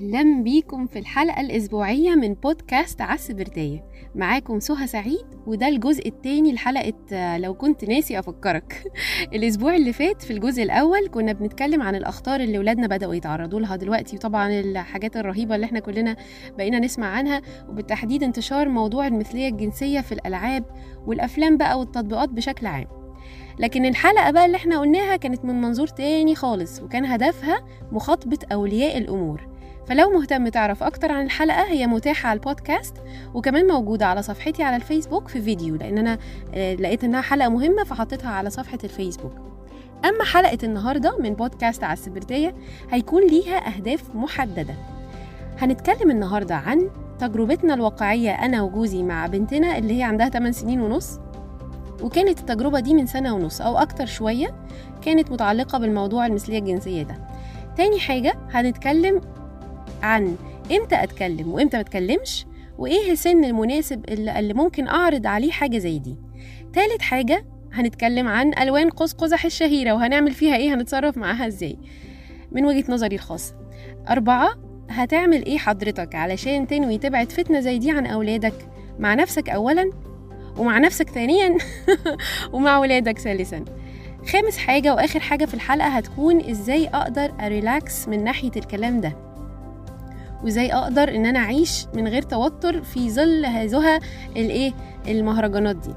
أهلا بيكم في الحلقة الأسبوعية من بودكاست عس برداية معاكم سهى سعيد وده الجزء التاني لحلقة آه، لو كنت ناسي أفكرك. الأسبوع اللي فات في الجزء الأول كنا بنتكلم عن الأخطار اللي ولادنا بدأوا يتعرضوا لها دلوقتي وطبعا الحاجات الرهيبة اللي إحنا كلنا بقينا نسمع عنها وبالتحديد انتشار موضوع المثلية الجنسية في الألعاب والأفلام بقى والتطبيقات بشكل عام. لكن الحلقة بقى اللي إحنا قلناها كانت من منظور تاني خالص وكان هدفها مخاطبة أولياء الأمور. فلو مهتم تعرف أكتر عن الحلقة هي متاحة على البودكاست وكمان موجودة على صفحتي على الفيسبوك في فيديو لأن أنا آه، لقيت إنها حلقة مهمة فحطيتها على صفحة الفيسبوك. أما حلقة النهاردة من بودكاست على السبرتية هيكون ليها أهداف محددة. هنتكلم النهاردة عن تجربتنا الواقعية أنا وجوزي مع بنتنا اللي هي عندها 8 سنين ونص وكانت التجربة دي من سنة ونص أو أكتر شوية كانت متعلقة بالموضوع المثلية الجنسية ده. تاني حاجة هنتكلم عن إمتى أتكلم وإمتى ما أتكلمش وإيه السن المناسب اللي ممكن أعرض عليه حاجة زي دي. تالت حاجة هنتكلم عن ألوان قوس قزح الشهيرة وهنعمل فيها إيه هنتصرف معاها إزاي. من وجهة نظري الخاصة. أربعة هتعمل إيه حضرتك علشان تنوي تبعد فتنة زي دي عن أولادك مع نفسك أولا ومع نفسك ثانيا ومع ولادك ثالثا. خامس حاجة وآخر حاجة في الحلقة هتكون إزاي أقدر أ relax من ناحية الكلام ده. وازاي أقدر ان أنا اعيش من غير توتر في ظل هذه الايه؟ المهرجانات دي.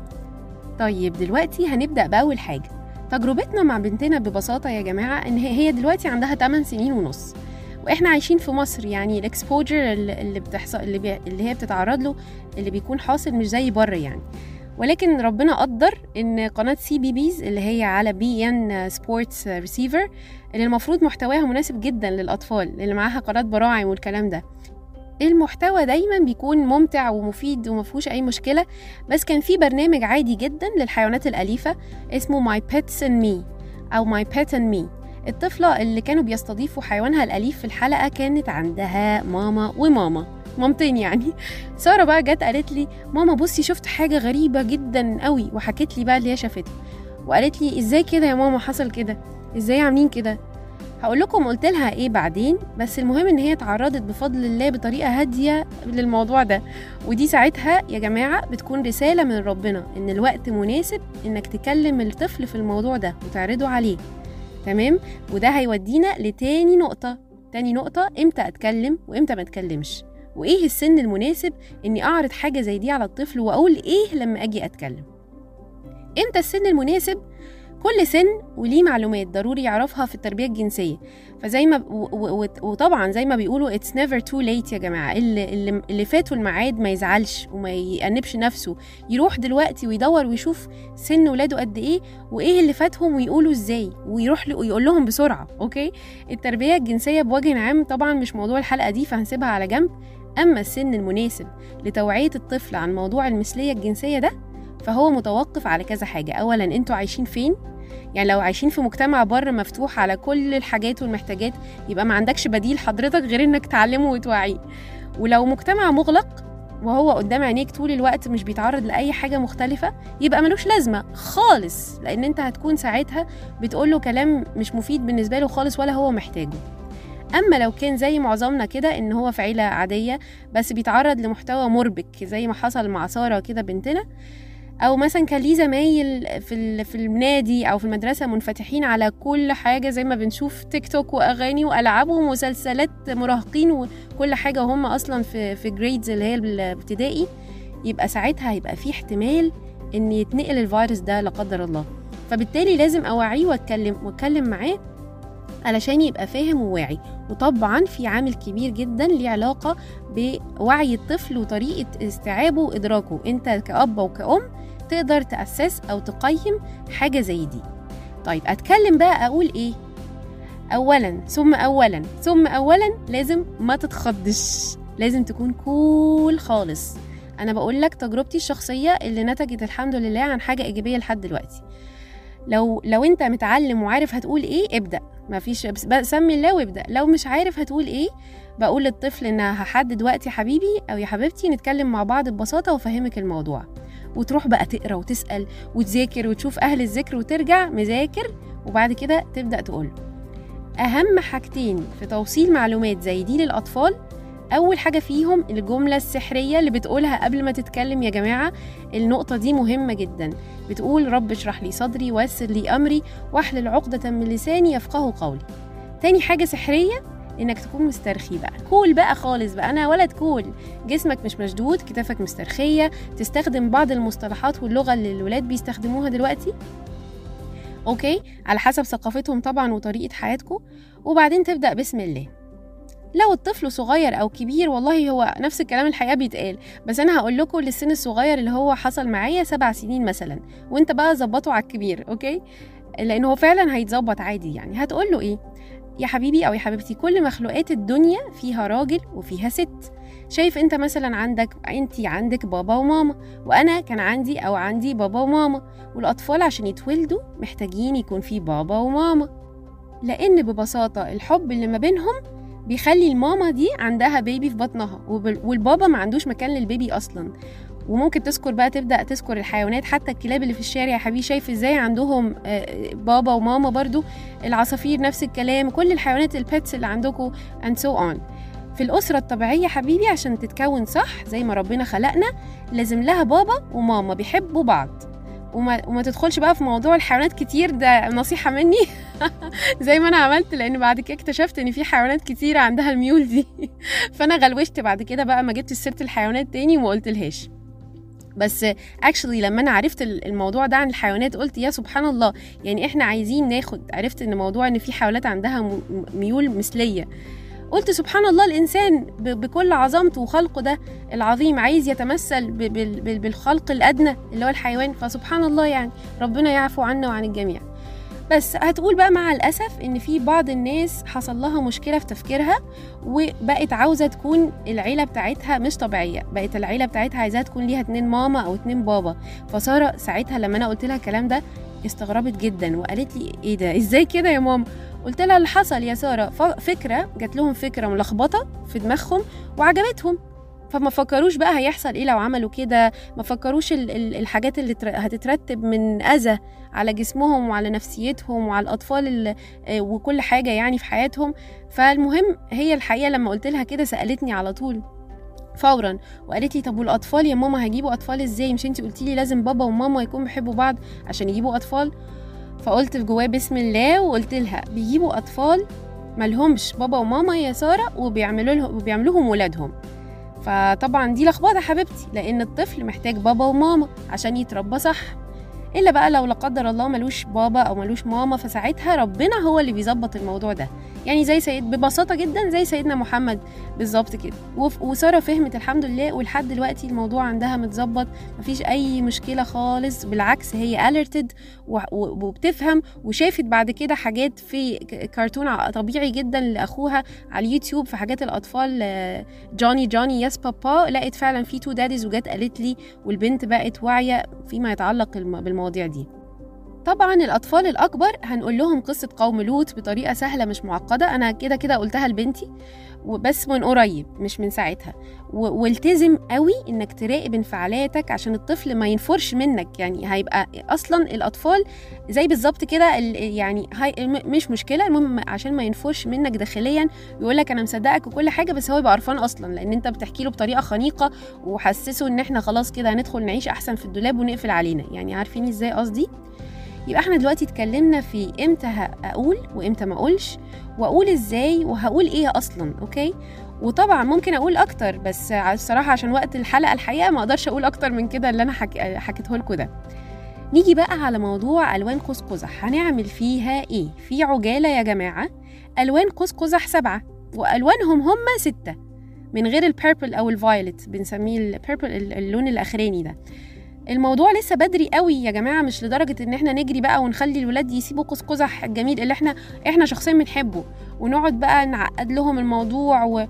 طيب دلوقتي هنبدأ بأول حاجة. تجربتنا مع بنتنا ببساطة يا جماعة إن هي دلوقتي عندها 8 سنين ونص. وإحنا عايشين في مصر يعني ال exposure اللي بتحصل اللي, بي... اللي هي بتتعرض له اللي بيكون حاصل مش زي بره يعني. ولكن ربنا قدر إن قناة CBeebies اللي هي على beIN Sports receiver اللي المفروض محتواها مناسب جدا للأطفال اللي معاها قناة براعم والكلام ده. المحتوى دايما بيكون ممتع ومفيد ومفهوش أي مشكلة بس كان في برنامج عادي جدا للحيوانات الأليفة اسمه My Pets and Me أو My Pet and Me الطفلة اللي كانوا بيستضيفوا حيوانها الأليف في الحلقة كانت عندها ماما وماما. مامتين يعني. سارة بقى جت قالت لي ماما بصي شفت حاجة غريبة جدا قوي. وحكت لي بقى اللي هي شافتها. وقالت لي إزاي كده يا ماما حصل كده؟ إزاي عاملين كده؟ هقول لكم قلت لها إيه بعدين بس المهم إن هي اتعرضت بفضل الله بطريقة هادية للموضوع ده. ودي ساعتها يا جماعة بتكون رسالة من ربنا إن الوقت مناسب إنك تكلم الطفل في الموضوع ده وتعرضه عليه. تمام؟ وده هيودينا لتاني نقطة. تاني نقطة إمتى أتكلم وإمتى ما أتكلمش. وإيه السن المناسب إني أعرض حاجة زي دي على الطفل وأقول إيه لما أجي أتكلم؟ إمتى السن المناسب؟ كل سن وليه معلومات ضروري يعرفها في التربية الجنسية. فزي ما وطبعا زي ما بيقولوا it's never too late يا جماعة. اللي اللي, فاته الميعاد ما يزعلش وما يأنبش نفسه. يروح دلوقتي ويدور ويشوف سن ولاده قد إيه وإيه اللي فاتهم ويقولوا إزاي ويروح ويقول لهم بسرعة. okay؟ التربية الجنسية بوجه عام طبعا مش موضوع الحلقة دي فهنسيبها على جنب. أما السن المناسب لتوعية الطفل عن موضوع المثلية الجنسية ده فهو متوقف على كذا حاجة. اولا أنتوا عايشين فين؟ يعني لو عايشين في مجتمع بره مفتوح على كل الحاجات والمحتاجات يبقى ما عندكش بديل حضرتك غير إنك تعلمه وتوعيه. ولو مجتمع مغلق وهو قدام عينيك طول الوقت مش بيتعرض لأي حاجة مختلفة يبقى ملوش لازمة خالص لأن أنت هتكون ساعتها بتقوله كلام مش مفيد بالنسبة له خالص ولا هو محتاجه. أما لو كان زي معظمنا كده إن هو في عيلة عادية بس بيتعرض لمحتوى مربك زي ما حصل مع سارة كده بنتنا أو مثلا كان ليه زمايل في في النادي أو في المدرسة منفتحين على كل حاجة زي ما بنشوف تيك توك وأغاني وألعاب ومسلسلات مراهقين وكل حاجة وهم أصلا في في جريدز اللي هي الابتدائي. يبقى ساعتها هيبقى في احتمال إن يتنقل الفيروس ده لا قدر الله. فبالتالي لازم أوعيه وأتكلم وأتكلم معاه علشان يبقى فاهم وواعي. وطبعا في عامل كبير جدا ليه علاقة بوعي الطفل وطريقة استيعابه وإدراكه. أنت كأب وكأم تقدر تأسس أو تقيم حاجة زي دي. طيب أتكلم بقى أقول إيه؟ أولا ثم أولا ثم أولا لازم ما تتخضش. لازم تكون كول خالص. أنا بقول لك تجربتي الشخصية اللي نتجت الحمد لله عن حاجة إيجابية لحد دلوقتي. لو لو أنت متعلم وعارف هتقول إيه ابدأ. ما فيش بس بس سمي الله وابدأ. لو مش عارف هتقول إيه بقول للطفل إن هحدد وقت يا حبيبي أو يا حبيبتي نتكلم مع بعض ببساطة وأفهمك الموضوع. وتروح بقى تقرا وتسال وتذاكر وتشوف أهل الذكر وترجع مذاكر وبعد كده تبدا تقول. اهم حاجتين في توصيل معلومات زي دي للاطفال اول حاجة فيهم الجمله السحريه اللي بتقولها قبل ما تتكلم يا جماعة. النقطه دي مهمه جدا. بتقول رب اشرح لي صدري ويسر لي امري واحلل عقده من لساني يفقهوا قولي. تاني حاجة سحريه إنك تكون مسترخي بقى. cool بقى خالص بقى. أنا ولد cool. جسمك مش مشدود كتافك مسترخية. تستخدم بعض المصطلحات واللغة اللي الولاد بيستخدموها دلوقتي. okay؟ على حسب ثقافتهم طبعا وطريقة حياتكم. وبعدين تبدأ بسم الله. لو الطفل صغير أو كبير والله هو نفس الكلام الحقيقة بيتقال. بس أنا هقول لكم للسن الصغير اللي هو حصل معايا سبع سنين مثلا. وأنت بقى ظبطه على الكبير أوكي؟ لأن هو فعلا هيتظبط عادي يعني. هتقول له إيه؟ يا حبيبي أو يا حبيبتي كل مخلوقات الدنيا فيها راجل وفيها ست. شايف أنت مثلا عندك انت عندك بابا وماما وأنا كان عندي أو عندي بابا وماما والأطفال عشان يتولدوا محتاجين يكون في بابا وماما. لأن ببساطة الحب اللي ما بينهم بيخلي الماما دي عندها بيبي في بطنها والبابا ما عندوش مكان للبيبي أصلا. وممكن تذكر بقى تبدأ تذكر الحيوانات حتى الكلاب اللي في الشارع يا حبيبي شايف إزاي عندهم بابا وماما برضو العصافير نفس الكلام كل الحيوانات البيتس اللي عندكم and so on. في الأسرة الطبيعية حبيبي عشان تتكون صح زي ما ربنا خلقنا لازم لها بابا وماما بيحبوا بعض. وما, وما تدخلش بقى في موضوع الحيوانات كتير ده نصيحة مني. زي ما أنا عملت لأن بعد كده اكتشفت إن في حيوانات كتير عندها الميول دي. فأنا غلوشت بعد كده بقى ما جبت سيرة الحيوانات تاني وما قلتلهاش. بس اكشلي لما أنا عرفت الموضوع ده عن الحيوانات قلت يا سبحان الله يعني إحنا عايزين ناخد عرفت إن موضوع إن في حيوانات عندها ميول مثلية. قلت سبحان الله الإنسان بكل عظمته وخلقه ده العظيم عايز يتمثل بالخلق الأدنى اللي هو الحيوان. فسبحان الله يعني ربنا يعفو عنا وعن الجميع. بس هتقول بقى مع الأسف إن في بعض الناس حصل لها مشكلة في تفكيرها وبقت عاوزة تكون العيلة بتاعتها مش طبيعية. بقت العيلة بتاعتها عايزاها تكون ليها اتنين ماما أو اتنين بابا. فسارة ساعتها لما أنا قلت لها الكلام ده استغربت جدا وقالت لي إيه ده؟ إزاي كده يا ماما؟ قلت لها اللي حصل يا سارة فكرة جات لهم فكرة ملخبطة في دماغهم وعجبتهم. فما فكروش بقى هيحصل إيه لو عملوا كده؟ ما فكروش الحاجات اللي هتترتب من أذى على جسمهم وعلى نفسيتهم وعلى الأطفال وكل حاجة يعني في حياتهم. فالمهم هي الحقيقة لما قلت لها كده سألتني على طول فورا وقالت لي طب والأطفال يا ماما هيجيبوا أطفال إزاي؟ مش انت قلتي لي لازم بابا وماما يكونوا بيحبوا بعض عشان يجيبوا أطفال؟ فقلت في جواه بسم الله وقلت لها بيجيبوا أطفال ملهمش بابا وماما يا سارة وبيعملوا لهم وبيعملوهم ولادهم. فطبعا دي لخبطة حبيبتي لأن الطفل محتاج بابا وماما عشان يتربى صح. إلا بقى لو لا قدر الله ملوش بابا أو ملوش ماما فساعتها ربنا هو اللي بيظبط الموضوع ده. يعني زي سيد ببساطة جدا زي سيدنا محمد. بالظبط كده. وسارة فهمت الحمد لله ولحد دلوقتي الموضوع عندها متظبط. مفيش أي مشكلة خالص. بالعكس هي alerted وبتفهم وشافت بعد كده حاجات في كرتون طبيعي جدا لأخوها على اليوتيوب في حاجات الأطفال Johny Johny Yes Papa لقيت فعلا في two daddies وجت قالت لي والبنت بقت واعية فيما يتعلق بالمواضيع دي. طبعا الأطفال الأكبر هنقول لهم قصة قوم لوط بطريقة سهلة مش معقدة. أنا كده كده قلتها لبنتي وبس من قريب مش من ساعتها. والتزم قوي إنك تراقب انفعالاتك عشان الطفل ما ينفرش منك. يعني هيبقى أصلا الأطفال زي بالظبط كده يعني هاي مش مشكلة. المهم عشان ما ينفرش منك داخليا يقول لك أنا مصدقك وكل حاجة بس هو يبقى قرفان أصلا لأن أنت بتحكي له بطريقة خنيقة وحسسه إن إحنا خلاص كده هندخل نعيش أحسن في الدولاب ونقفل علينا. يعني عارفين إزاي قصدي؟ يبقى إحنا دلوقتي اتكلمنا في إمتى أقول وامتى ما أقولش وأقول إزاي وهقول إيه أصلا okay؟ وطبعا ممكن أقول أكتر بس الصراحة عشان وقت الحلقة الحقيقة ما أقدرش أقول أكتر من كده اللي أنا حك... حكيته لكم ده. نيجي بقى على موضوع ألوان قوس قزح هنعمل فيها إيه؟ في عجالة يا جماعة ألوان قوس قزح سبعة وألوانهم هم ستة من غير ال purple أو ال violet بنسميه ال purple اللون الأخراني ده. الموضوع لسه بدري قوي يا جماعة مش لدرجة إن إحنا نجري بقى ونخلي الولاد يسيبوا قوس قزح الجميل اللي إحنا إحنا شخصيا بنحبه. ونقعد بقى نعقد لهم الموضوع و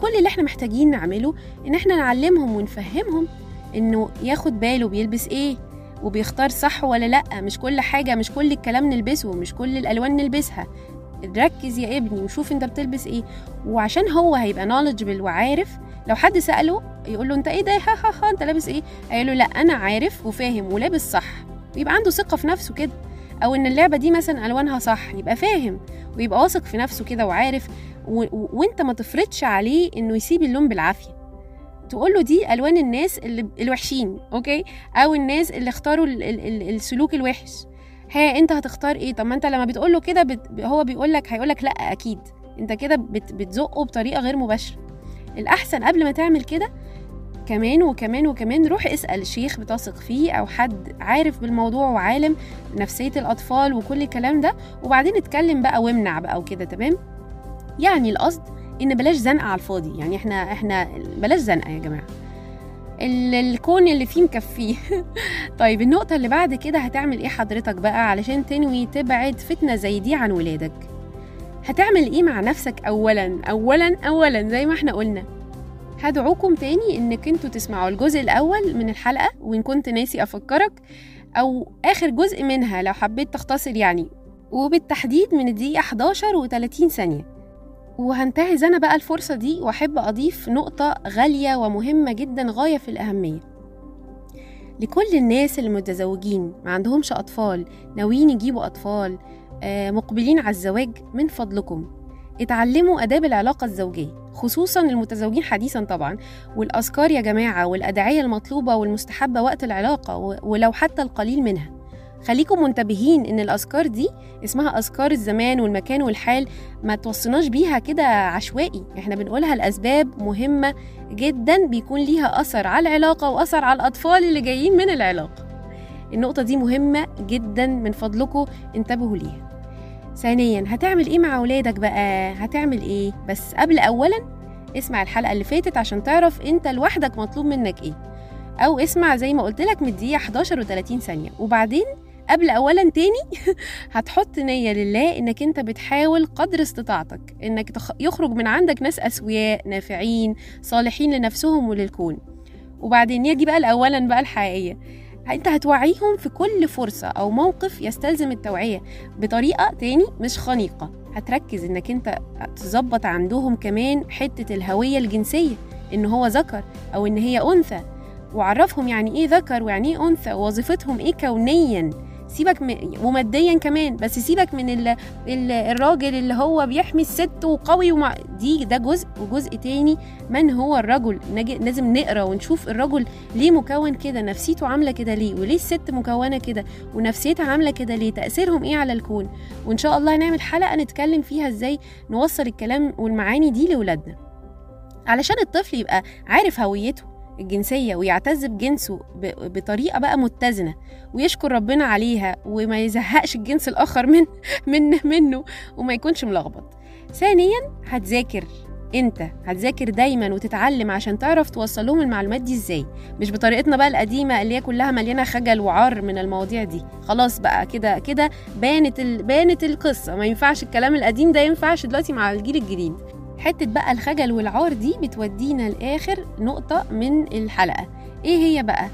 كل اللي إحنا محتاجين نعمله إن إحنا نعلمهم ونفهمهم إنه ياخد باله بيلبس إيه وبيختار صح ولا لأ. مش كل حاجة مش كل الكلام نلبسه مش كل الألوان نلبسها. ركز يا ابني وشوف أنت بتلبس إيه. وعشان هو هيبقى knowledgeable وعارف لو حد سأله يقول له أنت إيه ده؟ ها ها ها أنت لابس إيه؟ هيقول له لا أنا عارف وفاهم ولابس صح. يبقى عنده ثقة في نفسه كده. أو إن اللعبة دي مثلا ألوانها صح يبقى فاهم ويبقى واثق في نفسه كده وعارف و... و... وأنت ما تفرضش عليه إنه يسيب اللون بالعافية. تقول له دي ألوان الناس اللي الوحشين أوكي؟ أو الناس اللي اختاروا ال... ال... ال... السلوك الوحش. ها أنت هتختار إيه؟ طب ما أنت لما بتقول له كده بت... هو بيقول لك هيقول لك لا أكيد. أنت كده بت... بتزقه بطريقة غير مباشرة. الأحسن قبل ما تعمل كده كمان وكمان وكمان روح اسأل شيخ بتثق فيه أو حد عارف بالموضوع وعالم نفسية الأطفال وكل الكلام ده وبعدين اتكلم بقى وامنع بقى وكده تمام؟ يعني القصد إن بلاش زنقة على الفاضي يعني إحنا إحنا بلاش زنقة يا جماعة. الكون اللي فيه مكفيه. طيب النقطة اللي بعد كده هتعمل إيه حضرتك بقى علشان تنوي تبعد فتنة زي دي عن ولادك؟ هتعمل إيه مع نفسك اولا؟ اولا اولا زي ما إحنا قلنا. هدعوكم تاني إنك إنتوا تسمعوا الجزء الأول من الحلقة وإن كنت ناسي أفكرك أو آخر جزء منها لو حبيت تختصر يعني. وبالتحديد من الدقيقه 11 و30 ثانية. وهنتهز أنا بقى الفرصة دي وأحب أضيف نقطة غالية ومهمة جدا غاية في الأهمية. لكل الناس اللي متزوجين ما عندهمش أطفال ناويين يجيبوا أطفال مقبلين على الزواج من فضلكم. اتعلموا آداب العلاقة الزوجية خصوصا المتزوجين حديثا طبعا. والأذكار يا جماعة والأدعية المطلوبة والمستحبة وقت العلاقة ولو حتى القليل منها. خليكم منتبهين إن الأذكار دي اسمها أذكار الزمان والمكان والحال ما توصيناش بيها كده عشوائي. إحنا بنقولها لأسباب مهمة جدا بيكون ليها أثر على العلاقة وأثر على الأطفال اللي جايين من العلاقة. النقطة دي مهمة جدا من فضلكم انتبهوا ليها. ثانيا هتعمل إيه مع ولادك بقى؟ هتعمل إيه؟ بس قبل اولا اسمع الحلقة اللي فاتت عشان تعرف أنت لوحدك مطلوب منك إيه. أو اسمع زي ما قلت لك الدقيقة 11 و30 ثانية. وبعدين قبل اولا تاني هتحط نية لله إنك أنت بتحاول قدر استطاعتك إنك. يخرج من عندك ناس أسوياء نافعين صالحين لنفسهم وللكون. وبعدين يجي بقى الاولا بقى الحقيقية. انت هتوعيهم في كل فرصة أو موقف يستلزم التوعية بطريقة تاني مش خنيقة هتركز انك انت تظبط عندهم كمان حتة الهوية الجنسية ان هو ذكر أو ان هي انثى وعرفهم يعني إيه ذكر ويعني إيه انثى ووظيفتهم إيه كونيا. سيبك من وماديا كمان بس سيبك من ال... ال... الراجل اللي هو بيحمي الست وقوي ومع دي ده جزء وجزء تاني من هو الرجل. لازم نقرأ ونشوف الرجل ليه مكون كده نفسيته عاملة كده ليه وليه الست مكونة كده ونفسيتها عاملة كده ليه تأثيرهم إيه على الكون وإن شاء الله هنعمل حلقة نتكلم فيها إزاي نوصل الكلام والمعاني دي لاولادنا علشان الطفل يبقى عارف هويته الجنسية ويعتز بجنسه بطريقة بقى متزنة ويشكر ربنا عليها وما يزهقش الجنس الآخر من من منه وما يكونش ملخبط. ثانيا هتذاكر. انت هتذاكر دايما وتتعلم عشان تعرف توصل لهم المعلومات دي إزاي. مش بطريقتنا بقى القديمة اللي هي كلها مليانة خجل وعار من المواضيع دي. خلاص بقى كده كده بانت ال... بانت القصة. ما ينفعش الكلام القديم ده ينفعش دلوقتي مع الجيل الجديد. حتة بقى الخجل والعار دي بتودينا لآخر نقطة من الحلقة. إيه هي بقى؟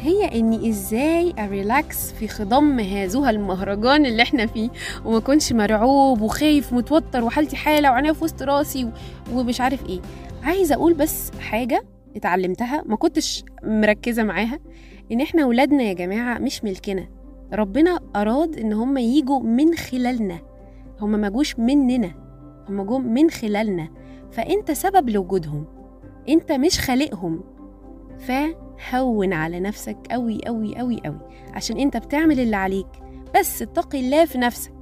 هي إني إزاي أريلاكس في خضم هذوها المهرجان اللي إحنا فيه وما كنش مرعوب وخايف متوتر وحالتي حالة وعينيا في وسط راسي ومش عارف إيه. عايزة أقول بس حاجة اتعلمتها ما كنتش مركزة معاها إن إحنا ولادنا يا جماعة مش ملكنا. ربنا أراد إن هم يجوا من خلالنا. هم ما جوش مننا. هم جم من خلالنا. فأنت سبب لوجودهم. أنت مش خالقهم. فهون على نفسك قوي قوي قوي قوي عشان أنت بتعمل اللي عليك. بس اتقي الله في نفسك.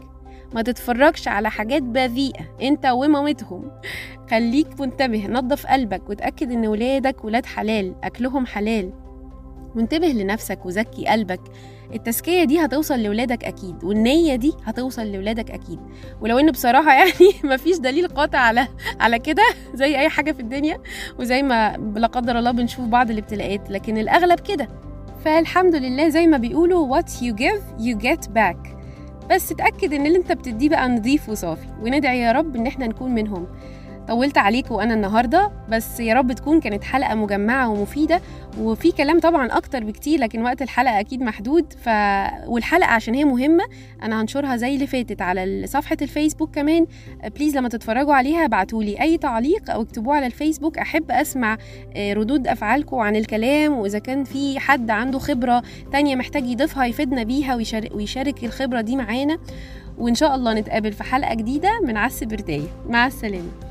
ما تتفرجش على حاجات بذيئة. أنت ومامتهم. خليك منتبه. نظف قلبك. وتأكد إن ولادك ولاد حلال. أكلهم حلال. وانتبه لنفسك وزكي قلبك. التزكية دي هتوصل لولادك أكيد والنية دي هتوصل لولادك أكيد. ولو إن بصراحة يعني مفيش دليل قاطع على على كده زي أي حاجة في الدنيا وزي ما لا قدر الله بنشوف بعض الابتلاءات لكن الأغلب كده. فالحمد لله زي ما بيقولوا what you give you get back. بس اتأكد إن اللي أنت بتديه بقى نضيف وصافي وندعي يا رب إن إحنا نكون منهم. طولت عليكم وأنا النهارده بس يا رب تكون كانت حلقة مجمعة ومفيدة وفي كلام طبعا أكتر بكتير لكن وقت الحلقة أكيد محدود ف والحلقة عشان هي مهمة أنا هنشرها زي اللي فاتت على صفحة الفيسبوك كمان بليز لما تتفرجوا عليها ابعتوا لي أي تعليق أو اكتبوه على الفيسبوك أحب أسمع ردود أفعالكم عن الكلام وإذا كان في حد عنده خبرة تانية محتاج يضيفها يفيدنا بيها ويشارك, ويشارك الخبرة دي معانا وإن شاء الله نتقابل في حلقة جديدة من عس برداية مع السلامة.